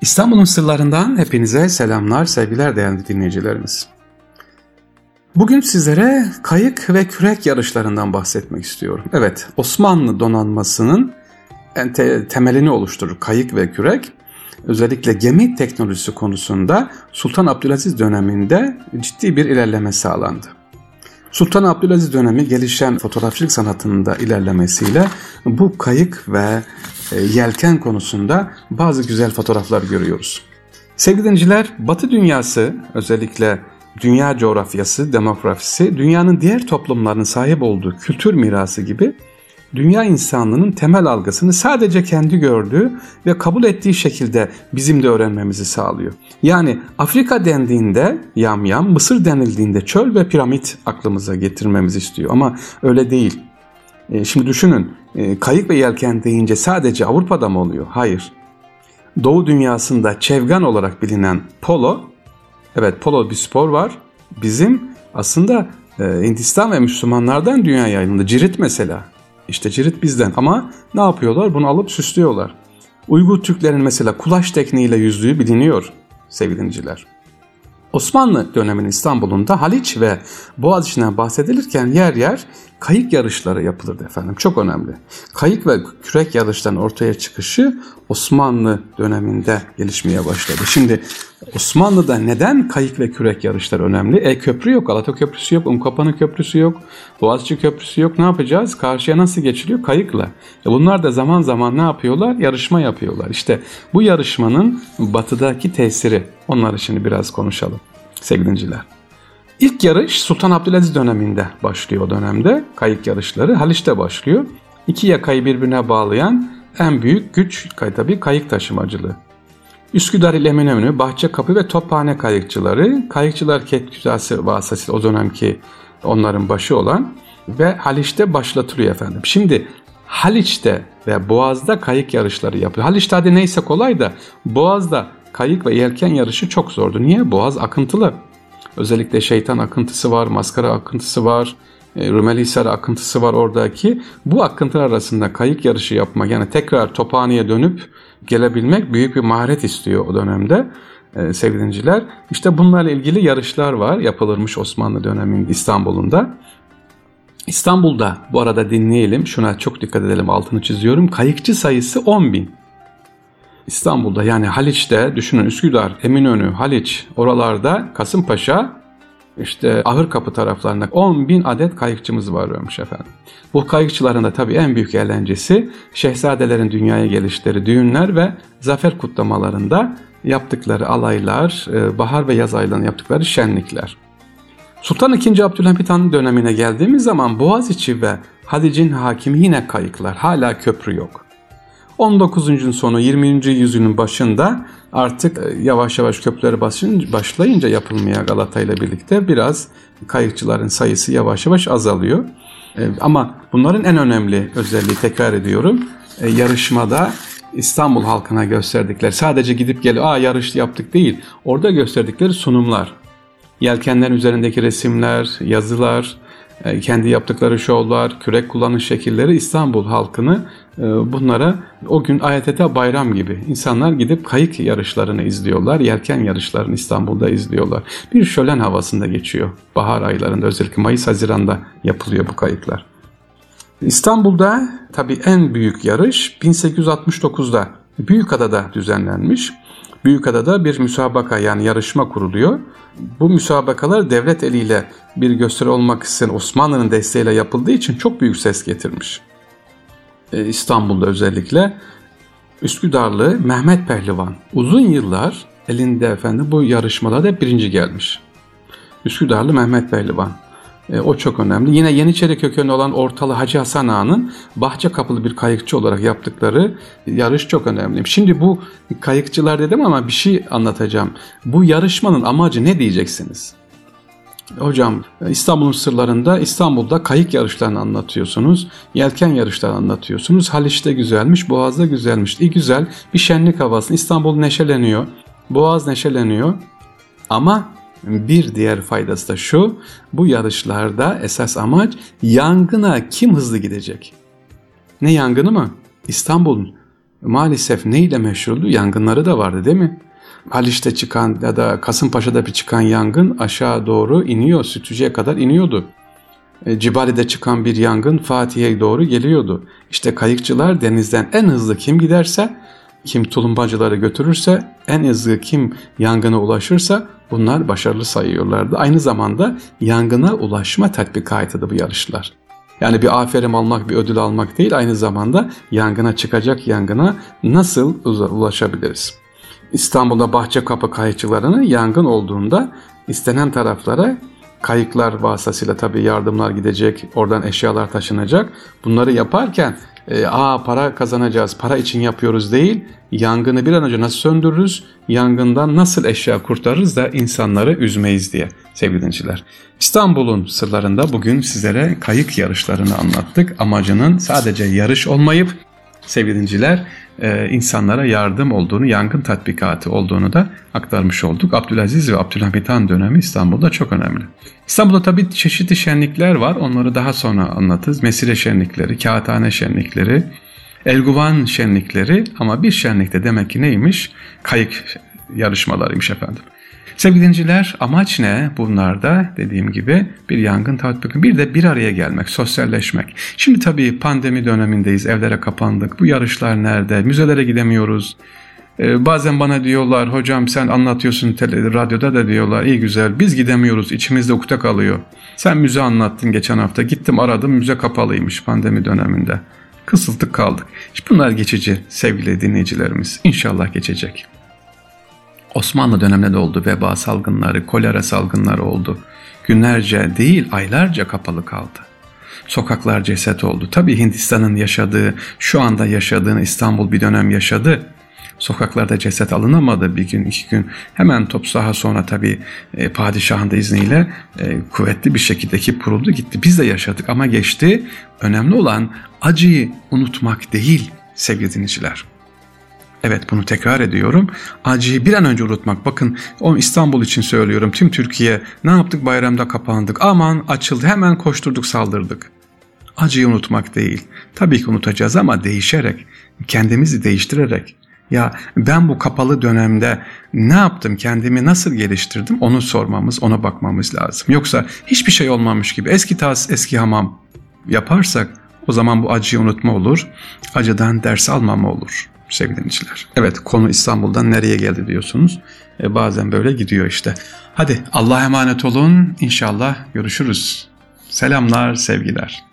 İstanbul'un sırlarından hepinize selamlar, sevgiler değerli dinleyicilerimiz. Bugün sizlere kayık ve kürek yarışlarından bahsetmek istiyorum. Evet, Osmanlı donanmasının te temelini oluşturur kayık ve kürek. Özellikle gemi teknolojisi konusunda Sultan Abdülaziz döneminde ciddi bir ilerleme sağlandı. Sultan Abdülaziz dönemi gelişen fotoğrafçılık sanatında ilerlemesiyle bu kayık ve yelken konusunda bazı güzel fotoğraflar görüyoruz. Sevgili dinleyiciler, Batı dünyası özellikle dünya coğrafyası, demografisi, dünyanın diğer toplumlarının sahip olduğu kültür mirası gibi dünya insanlığının temel algısını sadece kendi gördüğü ve kabul ettiği şekilde bizim de öğrenmemizi sağlıyor. Yani Afrika dendiğinde yamyam, Mısır denildiğinde çöl ve piramit aklımıza getirmemizi istiyor ama öyle değil. E, şimdi düşünün e, kayık ve yelken deyince sadece Avrupa'da mı oluyor? Hayır. Doğu dünyasında çevgan olarak bilinen polo, evet polo bir spor var. Bizim aslında e, Hindistan ve Müslümanlardan dünya yayılımında cirit mesela. İşte cirit bizden ama ne yapıyorlar? Bunu alıp süslüyorlar. Uygur Türklerin mesela kulaş tekniğiyle yüzdüğü biliniyor sevgili. Osmanlı döneminin İstanbul'unda Haliç ve Boğaziçi'nden bahsedilirken yer yer kayık yarışları yapılırdı efendim. Çok önemli. Kayık ve kürek yarışlarının ortaya çıkışı Osmanlı döneminde gelişmeye başladı. Şimdi Osmanlı'da neden kayık ve kürek yarışları önemli? E köprü yok, Galata Köprüsü yok, Umkapanı Köprüsü yok, Boğaziçi Köprüsü yok. Ne yapacağız? Karşıya nasıl geçiliyor? Kayıkla. E bunlar da zaman zaman ne yapıyorlar? Yarışma yapıyorlar. İşte bu yarışmanın batıdaki tesiri. Onları şimdi biraz konuşalım sevgili dinciler. İlk yarış Sultan Abdülaziz döneminde başlıyor o dönemde. Kayık yarışları Haliç'te başlıyor. İki yakayı birbirine bağlayan en büyük güç tabii kayık taşımacılığı. Üsküdar ile Eminönü, Bahçekapı ve Tophane kayıkçıları, kayıkçılar Ketkütası vasıtasıyla o dönemki onların başı olan ve Haliç'te başlatılıyor efendim. Şimdi Haliç'te ve Boğaz'da kayık yarışları yapılıyor. Haliç'te hadi neyse kolay da Boğaz'da kayık ve yelken yarışı çok zordu. Niye? Boğaz akıntılı. Özellikle şeytan akıntısı var, maskara akıntısı var, e, Rumelihisar akıntısı var oradaki. Bu akıntılar arasında kayık yarışı yapmak yani tekrar Tophane'ye dönüp gelebilmek büyük bir maharet istiyor o dönemde e, sevgili dinciler. İşte bunlarla ilgili yarışlar var yapılırmış Osmanlı döneminde İstanbul'unda. İstanbul'da bu arada dinleyelim şuna çok dikkat edelim altını çiziyorum. Kayıkçı sayısı 10 bin. İstanbul'da yani Haliç'te düşünün Üsküdar, Eminönü, Haliç oralarda Kasımpaşa işte Ahırkapı taraflarında 10 bin adet kayıkçımız var varmış efendim. Bu kayıkçıların da tabii en büyük eğlencesi şehzadelerin dünyaya gelişleri, düğünler ve zafer kutlamalarında yaptıkları alaylar, e, bahar ve yaz aylarında yaptıkları şenlikler. Sultan II. Abdülhamit Han dönemine geldiğimiz zaman Boğaziçi ve Hadic'in hakimi yine kayıklar. Hala köprü yok. 19. sonu 20. yüzyılın başında artık e, yavaş yavaş köprüleri başlayınca yapılmaya Galata ile birlikte biraz kayıkçıların sayısı yavaş yavaş azalıyor. E, ama bunların en önemli özelliği tekrar ediyorum e, yarışmada İstanbul halkına gösterdikleri sadece gidip gelip aa yarış yaptık değil orada gösterdikleri sunumlar yelkenlerin üzerindeki resimler yazılar kendi yaptıkları şovlar, kürek kullanış şekilleri İstanbul halkını ee, bunlara o gün AYTT bayram gibi insanlar gidip kayık yarışlarını izliyorlar. Yelken yarışlarını İstanbul'da izliyorlar. Bir şölen havasında geçiyor. Bahar aylarında özellikle Mayıs-Haziran'da yapılıyor bu kayıklar. İstanbul'da tabii en büyük yarış 1869'da Büyükada'da düzenlenmiş. Büyükada'da bir müsabaka yani yarışma kuruluyor. Bu müsabakalar devlet eliyle bir gösteri olmak için Osmanlı'nın desteğiyle yapıldığı için çok büyük ses getirmiş. E, İstanbul'da özellikle Üsküdarlı Mehmet Pehlivan uzun yıllar elinde efendim bu yarışmalarda birinci gelmiş. Üsküdarlı Mehmet Pehlivan. E, o çok önemli. Yine Yeniçeri kökenli olan Ortalı Hacı Hasan Ağa'nın bahçe kapılı bir kayıkçı olarak yaptıkları yarış çok önemli. Şimdi bu kayıkçılar dedim ama bir şey anlatacağım. Bu yarışmanın amacı ne diyeceksiniz? Hocam İstanbul'un sırlarında İstanbul'da kayık yarışlarını anlatıyorsunuz. Yelken yarışlarını anlatıyorsunuz. Haliç'te güzelmiş, Boğaz'da güzelmiş. İyi güzel bir şenlik havası. İstanbul neşeleniyor. Boğaz neşeleniyor. Ama bir diğer faydası da şu. Bu yarışlarda esas amaç yangına kim hızlı gidecek? Ne yangını mı? İstanbul'un maalesef neyle meşhurdu? Yangınları da vardı değil mi? Haliç'te çıkan ya da Kasımpaşa'da bir çıkan yangın aşağı doğru iniyor, Sütücü'ye kadar iniyordu. E, Cibali'de çıkan bir yangın Fatih'e doğru geliyordu. İşte kayıkçılar denizden en hızlı kim giderse, kim tulumbacıları götürürse, en hızlı kim yangına ulaşırsa bunlar başarılı sayıyorlardı. Aynı zamanda yangına ulaşma tatbikatıdı bu yarışlar. Yani bir aferin almak, bir ödül almak değil, aynı zamanda yangına çıkacak yangına nasıl ulaşabiliriz? İstanbul'da bahçe kapı kayıkçılarının yangın olduğunda istenen taraflara kayıklar vasıtasıyla tabii yardımlar gidecek, oradan eşyalar taşınacak. Bunları yaparken e, aa para kazanacağız, para için yapıyoruz değil, yangını bir an önce nasıl söndürürüz, yangından nasıl eşya kurtarırız da insanları üzmeyiz diye sevgili dinciler. İstanbul'un sırlarında bugün sizlere kayık yarışlarını anlattık. Amacının sadece yarış olmayıp sevgili e, insanlara yardım olduğunu, yangın tatbikatı olduğunu da aktarmış olduk. Abdülaziz ve Abdülhamit Han dönemi İstanbul'da çok önemli. İstanbul'da tabii çeşitli şenlikler var. Onları daha sonra anlatırız. Mesire şenlikleri, kağıthane şenlikleri, Elguvan şenlikleri ama bir şenlikte demek ki neymiş? Kayık yarışmalarıymış efendim. Sevgili dinciler amaç ne? Bunlarda dediğim gibi bir yangın tatbikı bir de bir araya gelmek, sosyalleşmek. Şimdi tabii pandemi dönemindeyiz, evlere kapandık. Bu yarışlar nerede? Müzelere gidemiyoruz. Ee, bazen bana diyorlar hocam sen anlatıyorsun tele, radyoda da diyorlar iyi güzel biz gidemiyoruz içimizde ukde kalıyor. Sen müze anlattın geçen hafta gittim aradım müze kapalıymış pandemi döneminde. Kısıldık kaldık. Bunlar geçici sevgili dinleyicilerimiz. İnşallah geçecek. Osmanlı döneminde de oldu veba salgınları, kolera salgınları oldu. Günlerce değil aylarca kapalı kaldı. Sokaklar ceset oldu. Tabii Hindistan'ın yaşadığı, şu anda yaşadığını İstanbul bir dönem yaşadı. Sokaklarda ceset alınamadı bir gün iki gün. Hemen top saha sonra tabii e, padişahın da izniyle e, kuvvetli bir şekilde ki kuruldu gitti. Biz de yaşadık ama geçti. Önemli olan acıyı unutmak değil sevgili dinleyiciler. Evet bunu tekrar ediyorum. Acıyı bir an önce unutmak. Bakın o İstanbul için söylüyorum. Tüm Türkiye ne yaptık bayramda kapandık. Aman açıldı hemen koşturduk saldırdık. Acıyı unutmak değil. Tabii ki unutacağız ama değişerek, kendimizi değiştirerek. Ya ben bu kapalı dönemde ne yaptım, kendimi nasıl geliştirdim onu sormamız, ona bakmamız lazım. Yoksa hiçbir şey olmamış gibi eski tas, eski hamam yaparsak o zaman bu acıyı unutma olur, acıdan ders almama olur sevgili dinleyiciler. Evet konu İstanbul'dan nereye geldi diyorsunuz. E, bazen böyle gidiyor işte. Hadi Allah'a emanet olun. İnşallah görüşürüz. Selamlar, sevgiler.